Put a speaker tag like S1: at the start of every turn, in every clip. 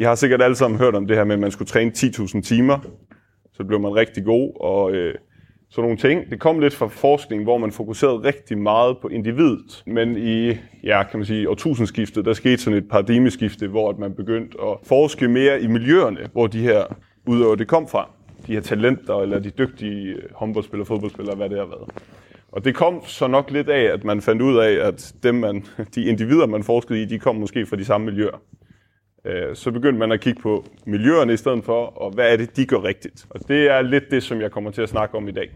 S1: I har sikkert alle sammen hørt om det her med, at man skulle træne 10.000 timer, så blev man rigtig god og øh, sådan nogle ting. Det kom lidt fra forskning, hvor man fokuserede rigtig meget på individet, men i ja, kan man sige, årtusindskiftet, der skete sådan et paradigmeskifte, hvor at man begyndte at forske mere i miljøerne, hvor de her udøver det kom fra. De her talenter eller de dygtige håndboldspillere, fodboldspillere, hvad det har været. Og det kom så nok lidt af, at man fandt ud af, at dem man, de individer, man forskede i, de kom måske fra de samme miljøer øh, så begyndte man at kigge på miljøerne i stedet for, og hvad er det, de gør rigtigt. Og det er lidt det, som jeg kommer til at snakke om i dag.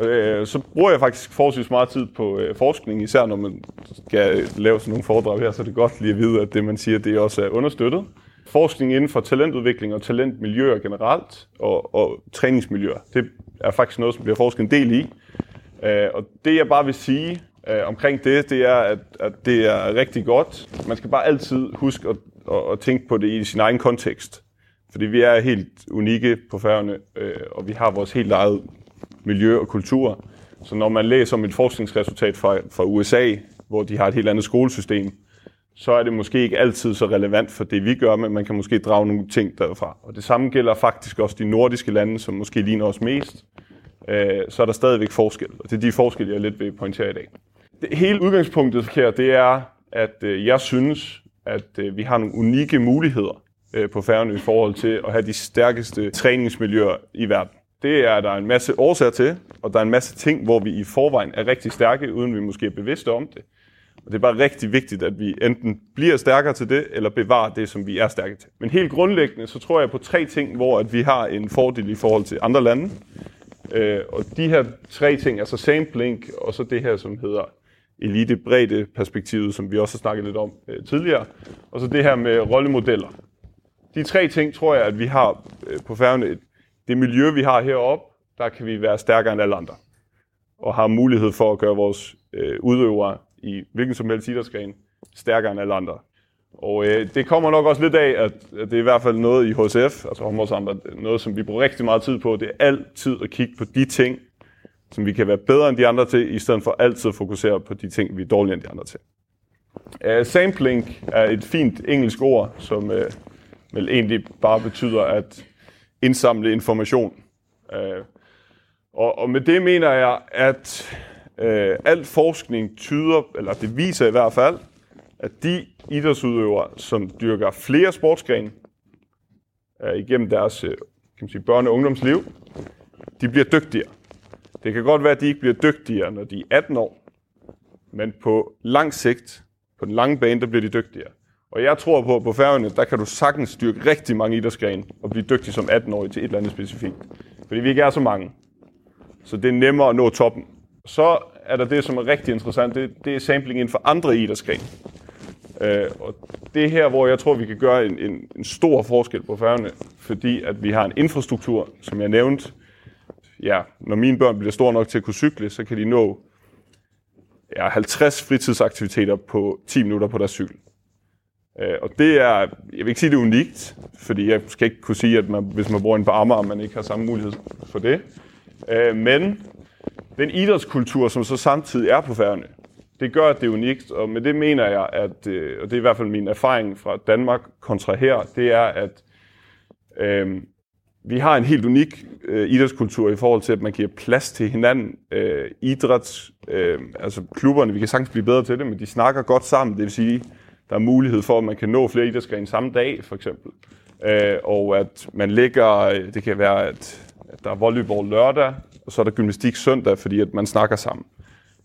S1: Eh så bruger jeg faktisk forholdsvis meget tid på øh, forskning, især når man skal lave sådan nogle foredrag her, så er det godt lige at vide, at det, man siger, det også er understøttet. Forskning inden for talentudvikling og talentmiljøer generelt, og, og træningsmiljøer, det er faktisk noget, som bliver forsket en del i. Eh og det, jeg bare vil sige omkring det, det er, at, at det er rigtig godt. Man skal bare altid huske at og, og tænke på det i sin egen kontekst. Fordi vi er helt unikke på færgerne, øh, og vi har vores helt eget miljø og kultur. Så når man læser om et forskningsresultat fra, fra USA, hvor de har et helt andet skolesystem, så er det måske ikke altid så relevant for det, vi gør, men man kan måske drage nogle ting derfra. Og det samme gælder faktisk også de nordiske lande, som måske ligner os mest. Øh, så er der stadigvæk forskel, og det er de forskelle, jeg lidt vil pointere i dag. Det, hele udgangspunktet her, det er, at øh, jeg synes, at øh, vi har nogle unikke muligheder øh, på færgerne i forhold til at have de stærkeste træningsmiljøer i verden. Det er der er en masse årsager til, og der er en masse ting, hvor vi i forvejen er rigtig stærke, uden vi måske er bevidste om det. Og det er bare rigtig vigtigt, at vi enten bliver stærkere til det, eller bevarer det, som vi er stærke til. Men helt grundlæggende, så tror jeg på tre ting, hvor at vi har en fordel i forhold til andre lande. Øh, og de her tre ting, altså sampling, og så det her, som hedder elite-bredde perspektivet, som vi også har snakket lidt om øh, tidligere. Og så det her med rollemodeller. De tre ting tror jeg, at vi har øh, på færgerne. Det miljø, vi har heroppe, der kan vi være stærkere end alle andre. Og har mulighed for at gøre vores øh, udøvere i hvilken som helst idrætsgren stærkere end alle andre. Og øh, det kommer nok også lidt af, at, at det er i hvert fald noget i HSF, altså Hommersamband, noget som vi bruger rigtig meget tid på, det er altid at kigge på de ting, som vi kan være bedre end de andre til, i stedet for altid at fokusere på de ting, vi er dårligere end de andre til. Uh, sampling er et fint engelsk ord, som uh, vel egentlig bare betyder at indsamle information. Uh, og, og med det mener jeg, at uh, alt forskning tyder, eller det viser i hvert fald, at de idrætsudøvere, som dyrker flere sportsgrene uh, igennem deres uh, kan man sige, børne- og ungdomsliv, de bliver dygtigere. Det kan godt være, at de ikke bliver dygtigere, når de er 18 år, men på lang sigt, på den lange bane, der bliver de dygtigere. Og jeg tror på, at på færgerne, der kan du sagtens styrke rigtig mange idrætsgrene og blive dygtig som 18-årig til et eller andet specifikt. Fordi vi ikke er så mange. Så det er nemmere at nå toppen. Så er der det, som er rigtig interessant, det, det er sampling inden for andre idrætsgrene. Øh, og det er her, hvor jeg tror, vi kan gøre en, en, en stor forskel på færgerne, fordi at vi har en infrastruktur, som jeg nævnte, ja, når mine børn bliver store nok til at kunne cykle, så kan de nå ja, 50 fritidsaktiviteter på 10 minutter på deres cykel. Øh, og det er, jeg vil ikke sige, det er unikt, fordi jeg skal ikke kunne sige, at man, hvis man bor inde på Amager, man ikke har samme mulighed for det. Øh, men den idrætskultur, som så samtidig er på færgerne, det gør, at det er unikt, og med det mener jeg, at, øh, og det er i hvert fald min erfaring fra Danmark kontra her, det er, at øh, vi har en helt unik øh, idrætskultur i forhold til, at man giver plads til hinanden. Øh, idræts, øh, altså klubberne, vi kan sagtens blive bedre til det, men de snakker godt sammen. Det vil sige, der er mulighed for, at man kan nå flere idrætsgrene samme dag, for eksempel. Øh, og at man ligger, det kan være, at, at der er volleyball lørdag, og så er der gymnastik søndag, fordi at man snakker sammen.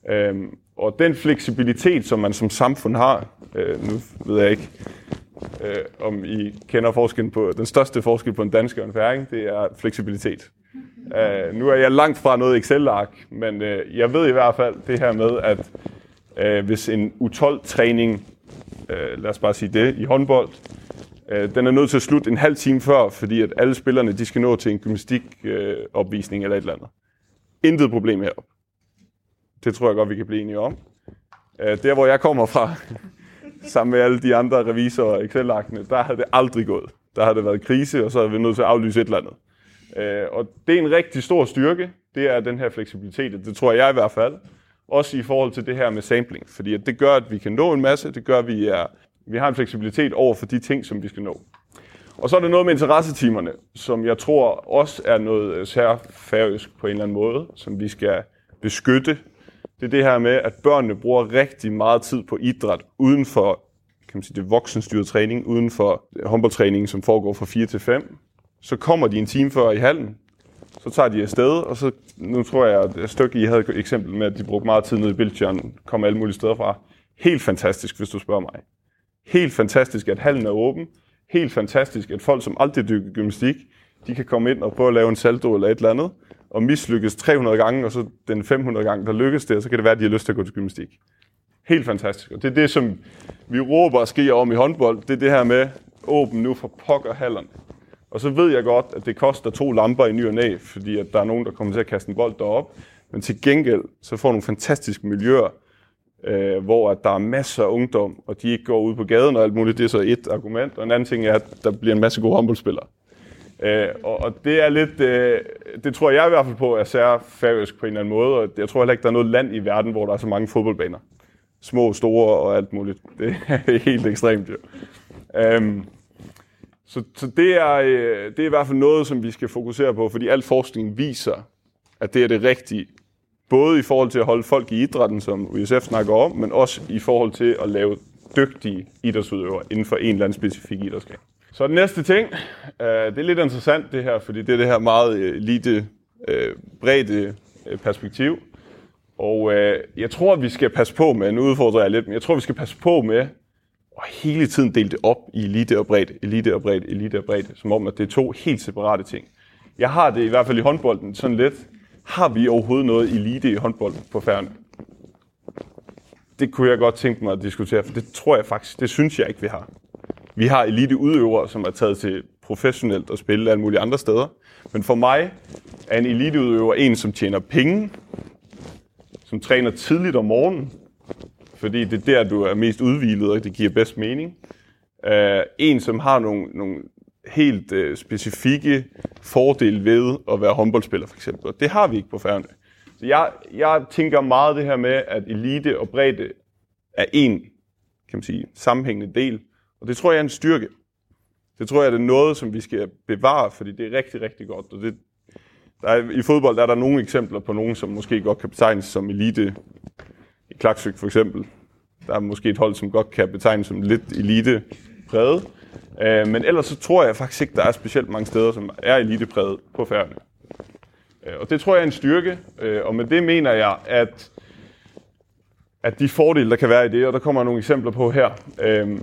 S1: Øh, og den fleksibilitet, som man som samfund har, øh, nu ved jeg ikke, øh, om I kender forskellen på, den største forskel på en dansk og en færing, det er fleksibilitet. Eh nu er jeg langt fra noget Excel-ark, men eh jeg ved i hvert fald det her med, at eh hvis en U12-træning, eh lad os bare sige det, i håndbold, eh den er nødt til at slutte en halv time før, fordi at alle spillerne de skal nå til en gymnastikopvisning opvisning eller et eller andet. Intet problem herop. Det tror jeg godt, vi kan blive enige om. Eh der, hvor jeg kommer fra, sammen med alle de andre revisorer og Excel-aktene, der havde det aldrig gået. Der havde det været krise, og så havde vi nødt til at aflyse et eller andet. Øh, og det er en rigtig stor styrke, det er den her fleksibilitet, det tror jeg i hvert fald. Også i forhold til det her med sampling, fordi det gør, at vi kan nå en masse, det gør, at vi, er, vi har en fleksibilitet over for de ting, som vi skal nå. Og så er der noget med interessetimerne, som jeg tror også er noget særfærøsk på en eller anden måde, som vi skal beskytte det er det her med, at børnene bruger rigtig meget tid på idræt uden for kan man sige, det voksenstyrede træning, uden for håndboldtræningen, som foregår fra 4 til 5. Så kommer de en time før i hallen, så tager de afsted, og så, nu tror jeg, at stykke I havde et eksempel med, at de brugte meget tid nede i Biltjørn, kom alle mulige steder fra. Helt fantastisk, hvis du spørger mig. Helt fantastisk, at hallen er åben. Helt fantastisk, at folk, som aldrig dykker gymnastik, de kan komme ind og prøve at lave en salto eller et eller andet og mislykkes 300 gange, og så den 500 gange, der lykkes det, og så kan det være, at de har lyst til at gå til gymnastik. Helt fantastisk. Og det er det, som vi råber og sker om i håndbold, det er det her med, åben nu for pokker hallerne. Og så ved jeg godt, at det koster to lamper i ny og næ, fordi at der er nogen, der kommer til at kaste en bold derop. Men til gengæld, så får nogle fantastiske miljøer, øh, hvor at der er masser af ungdom, og de ikke går ud på gaden og alt muligt. Det er så et argument. Og en anden ting er, at der bliver en masse gode håndboldspillere. Øh, og, og det er lidt, øh, det tror jeg i hvert fald på, er sær færøsk på en eller anden måde, og jeg tror heller ikke, der er noget land i verden, hvor der er så mange fodboldbaner. Små, store og alt muligt. Det er helt ekstremt, jo. Øhm, så, så det, er, øh, det er i hvert fald noget, som vi skal fokusere på, fordi al forskning viser, at det er det rigtige. Både i forhold til at holde folk i idrætten, som USF snakker om, men også i forhold til at lave dygtige idrætsudøvere inden for en eller anden specifik idrætsgren. Så den næste ting, øh, det er lidt interessant det her, fordi det er det her meget øh, lite øh, brede øh, perspektiv. Og øh, jeg tror, at vi skal passe på med, nu udfordrer jeg lidt, men jeg tror, vi skal passe på med og hele tiden dele det op i elite og bredt, elite og bredt, elite og bredt, som om, at det er to helt separate ting. Jeg har det i hvert fald i håndbolden sådan lidt, har vi overhovedet noget elite i håndbolden på færden? Det kunne jeg godt tænke mig at diskutere, for det tror jeg faktisk, det synes jeg ikke, vi har. Vi har eliteudøvere, som er taget til professionelt at spille alle mulige andre steder. Men for mig er en eliteudøver en, som tjener penge, som træner tidligt om morgenen, fordi det er der, du er mest udvilet, og det giver bedst mening. Uh, en, som har nogle, nogle helt uh, specifikke fordele ved at være håndboldspiller, for eksempel. Og det har vi ikke på færgerne. Så jeg, jeg tænker meget det her med, at elite og bredde er en kan man sige, sammenhængende del Og det tror jeg er en styrke. Det tror jeg det er noget, som vi skal bevare, fordi det er rigtig, rigtig godt. Og det, der er, I fodbold er der nogle eksempler på nogen, som måske godt kan betegnes som elite. I Klaksvik for eksempel. Der er måske et hold, som godt kan betegnes som lidt elite præget. Øh, men ellers så tror jeg faktisk ikke, der er specielt mange steder, som er elite præget på færgerne. Øh, og det tror jeg er en styrke. Øh, og med det mener jeg, at at de fordele, der kan være i det, og der kommer nogle eksempler på her, øh,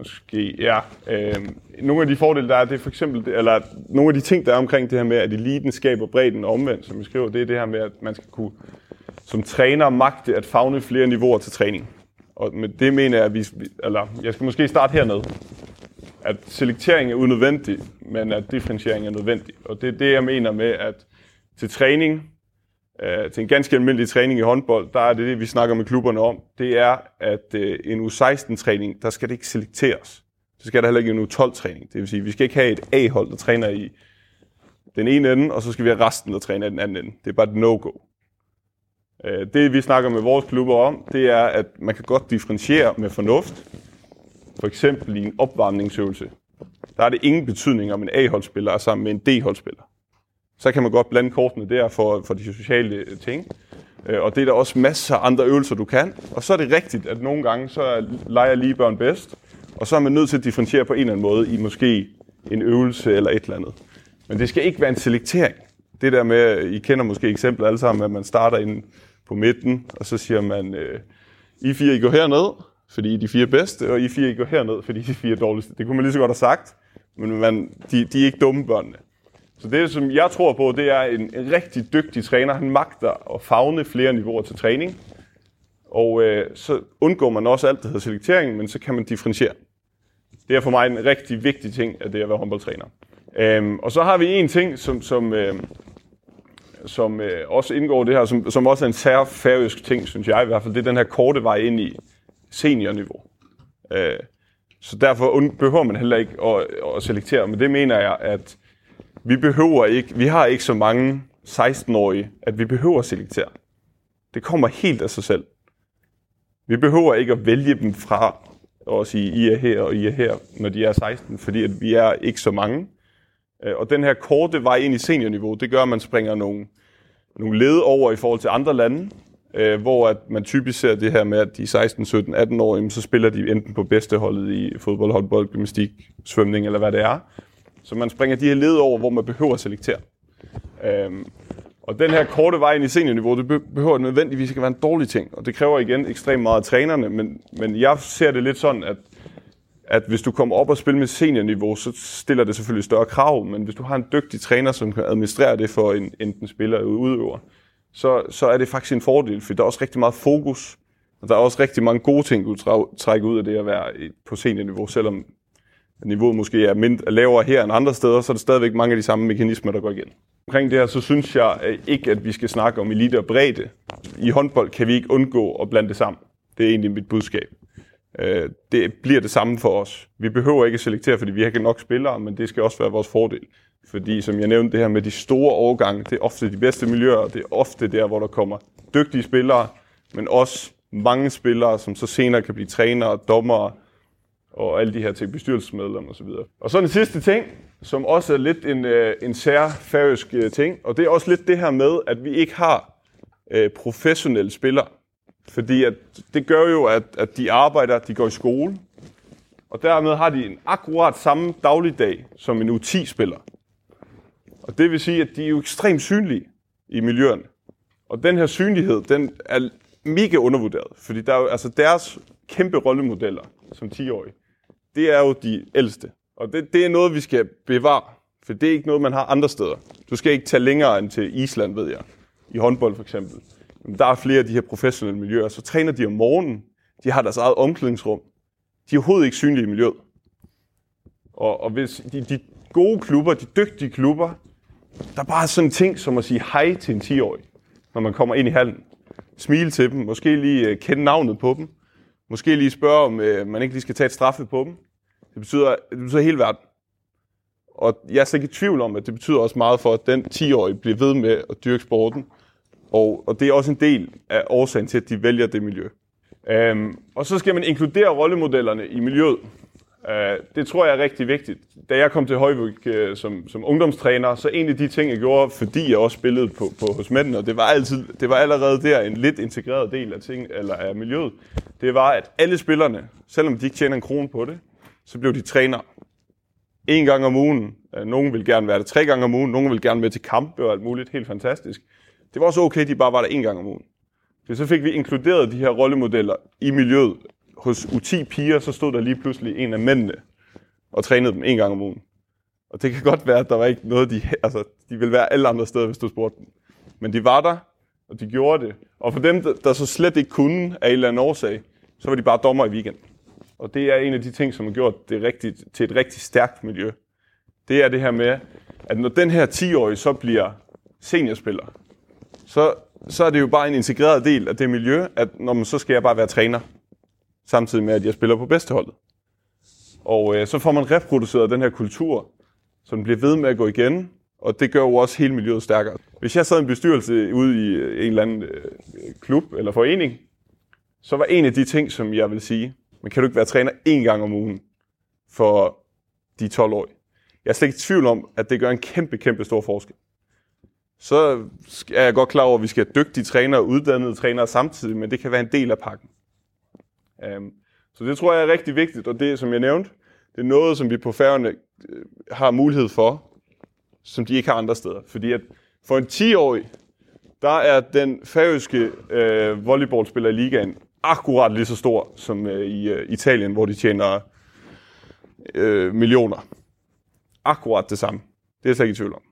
S1: måske. Ja, øh, nogle af de fordele, der er, det er for eksempel, eller nogle af de ting, der er omkring det her med, at eliten skaber bredden og omvendt, som vi skriver, det er det her med, at man skal kunne som træner magte at fagne flere niveauer til træning. Og med det mener jeg, at vi, eller jeg skal måske starte hernede. At selektering er unødvendig, men at differentiering er nødvendig. Og det er det, jeg mener med, at til træning øh, til en ganske almindelig træning i håndbold, der er det det, vi snakker med klubberne om, det er, at øh, en U16-træning, der skal det ikke selekteres. Så skal der heller ikke en U12-træning. Det vil sige, vi skal ikke have et A-hold, der træner i den ene ende, og så skal vi have resten, der træner i den anden ende. Det er bare et no-go. Øh, det vi snakker med vores klubber om, det er, at man kan godt differentiere med fornuft. For eksempel i en opvarmningsøvelse. Der er det ingen betydning, om en A-holdspiller er sammen med en D-holdspiller så kan man godt blande kortene der for, for de sociale ting. Eh Og det er der også masser af andre øvelser, du kan. Og så er det rigtigt, at nogle gange, så leger lige børn bedst. Og så er man nødt til at differentiere på en eller anden måde i måske en øvelse eller et eller andet. Men det skal ikke være en selektering. Det der med, I kender måske eksempler alle sammen, at man starter inde på midten, og så siger man, I fire, I går herned, fordi I er de fire bedste, og I fire, I går herned, fordi I er de fire dårligste. Det kunne man lige så godt have sagt, men man, de, de er ikke dumme børnene. Så det, som jeg tror på, det er en, en rigtig dygtig træner. Han magter at fagne flere niveauer til træning. Og øh, så undgår man også alt, der hedder selektering, men så kan man differentiere. Det er for mig en rigtig vigtig ting, at det er at være håndboldtræner. Øhm, og så har vi en ting, som, som, øh, som øh, også indgår det her, som, som også er en sær færøsk ting, synes jeg i hvert fald. Det er den her korte vej ind i seniorniveau. Øh, så derfor behøver man heller ikke at, at selektere. Men det mener jeg, at vi behøver ikke, vi har ikke så mange 16-årige, at vi behøver at selektere. Det kommer helt af sig selv. Vi behøver ikke at vælge dem fra og sige, I er her og I er her, når de er 16, fordi at vi er ikke så mange. Og den her korte vej ind i seniorniveau, det gør, at man springer nogle, nogle led over i forhold til andre lande, øh, hvor at man typisk ser det her med, at de 16, 17, 18 år, så spiller de enten på bedsteholdet i fodbold, håndbold, gymnastik, svømning eller hvad det er. Så man springer de her led over, hvor man behøver at selektere. Øhm, og den her korte vej ind i seniorniveau, det behøver nødvendigvis ikke at være en dårlig ting. Og det kræver igen ekstremt meget af trænerne, men, men jeg ser det lidt sådan, at at hvis du kommer op og spiller med seniorniveau, så stiller det selvfølgelig større krav, men hvis du har en dygtig træner, som kan administrere det for en enten spiller eller udøver, så, så er det faktisk en fordel, for der er også rigtig meget fokus, og der er også rigtig mange gode ting, du trækker ud af det at være på seniorniveau, selvom niveauet måske er mindre, lavere her end andre steder, så er det stadigvæk mange af de samme mekanismer, der går igen. Omkring det her, så synes jeg ikke, at vi skal snakke om elite og bredde. I håndbold kan vi ikke undgå at blande det sammen. Det er egentlig mit budskab. Det bliver det samme for os. Vi behøver ikke at selektere, fordi vi har ikke nok spillere, men det skal også være vores fordel. Fordi som jeg nævnte, det her med de store overgange, det er ofte de bedste miljøer, det er ofte der, hvor der kommer dygtige spillere, men også mange spillere, som så senere kan blive trænere, dommere, og alle de her ting, bestyrelsesmedlemmer osv. Og så den sidste ting, som også er lidt en, øh, en særfærøsk øh, ting, og det er også lidt det her med, at vi ikke har øh, professionelle spillere. Fordi at, det gør jo, at, at de arbejder, de går i skole, og dermed har de en akkurat samme dagligdag som en U10-spiller. Og det vil sige, at de er jo ekstremt synlige i miljøerne. Og den her synlighed, den er mega undervurderet, fordi der er jo, altså deres kæmpe rollemodeller som 10-årig, det er jo de ældste. Og det, det er noget, vi skal bevare, for det er ikke noget, man har andre steder. Du skal ikke tage længere end til Island, ved jeg, i håndbold for eksempel. Men der er flere af de her professionelle miljøer, så træner de om morgenen, de har deres eget omklædningsrum, de er overhovedet ikke synlige i miljøet. Og, og hvis de, de gode klubber, de dygtige klubber, der er bare sådan ting som at sige hej til en 10-årig, når man kommer ind i hallen. Smile til dem, måske lige kende navnet på dem, Måske lige spørge, om øh, man ikke lige skal tage et straffe på dem. Det betyder, det betyder hele verden. Og jeg er slet ikke i tvivl om, at det betyder også meget for, at den 10-årige bliver ved med at dyrke sporten. Og, og det er også en del af årsagen til, at de vælger det miljø. Øhm, og så skal man inkludere rollemodellerne i miljøet. Uh, det tror jeg er rigtig vigtigt. Da jeg kom til Højvik uh, som, som ungdomstræner, så en af de ting, jeg gjorde, fordi jeg også spillede på, på hos mændene, og det var, altid, det var allerede der en lidt integreret del af, ting, eller af miljøet, det var, at alle spillerne, selvom de ikke tjener en krone på det, så blev de træner en gang om ugen. Uh, nogen vil gerne være det tre gange om ugen, nogen vil gerne med til kampe og alt muligt. Helt fantastisk. Det var også okay, de bare var der en gang om ugen. Så fik vi inkluderet de her rollemodeller i miljøet, hos U10 piger, så stod der lige pludselig en af mændene og trænede dem en gang om ugen. Og det kan godt være, at der var ikke noget, de, altså, de ville være alle andre steder, hvis du spurgte dem. Men de var der, og de gjorde det. Og for dem, der så slet ikke kunne af en eller anden årsag, så var de bare dommer i weekenden. Og det er en af de ting, som har gjort det rigtigt, til et rigtig stærkt miljø. Det er det her med, at når den her 10-årige så bliver seniorspiller, så, så er det jo bare en integreret del af det miljø, at når man, så skal jeg bare være træner samtidig med, at jeg spiller på bedsteholdet. Og øh, så får man reproduceret den her kultur, så den bliver ved med at gå igen, og det gør jo også hele miljøet stærkere. Hvis jeg sad i en bestyrelse ude i en eller anden øh, klub eller forening, så var en af de ting, som jeg vil sige, men kan du ikke være træner én gang om ugen for de 12 år? Jeg er slet ikke i tvivl om, at det gør en kæmpe, kæmpe stor forskel. Så er jeg godt klar over, at vi skal have dygtige trænere og uddannede trænere samtidig, men det kan være en del af pakken. Um, så det tror jeg er rigtig vigtigt, og det som jeg nævnte, det er noget, som vi på færgerne har mulighed for, som de ikke har andre steder. Fordi at for en 10-årig, der er den færøske øh, volleyballspiller i ligaen akkurat lige så stor som øh, i øh, Italien, hvor de tjener øh, millioner. Akkurat det samme. Det er jeg slet ikke i tvivl om.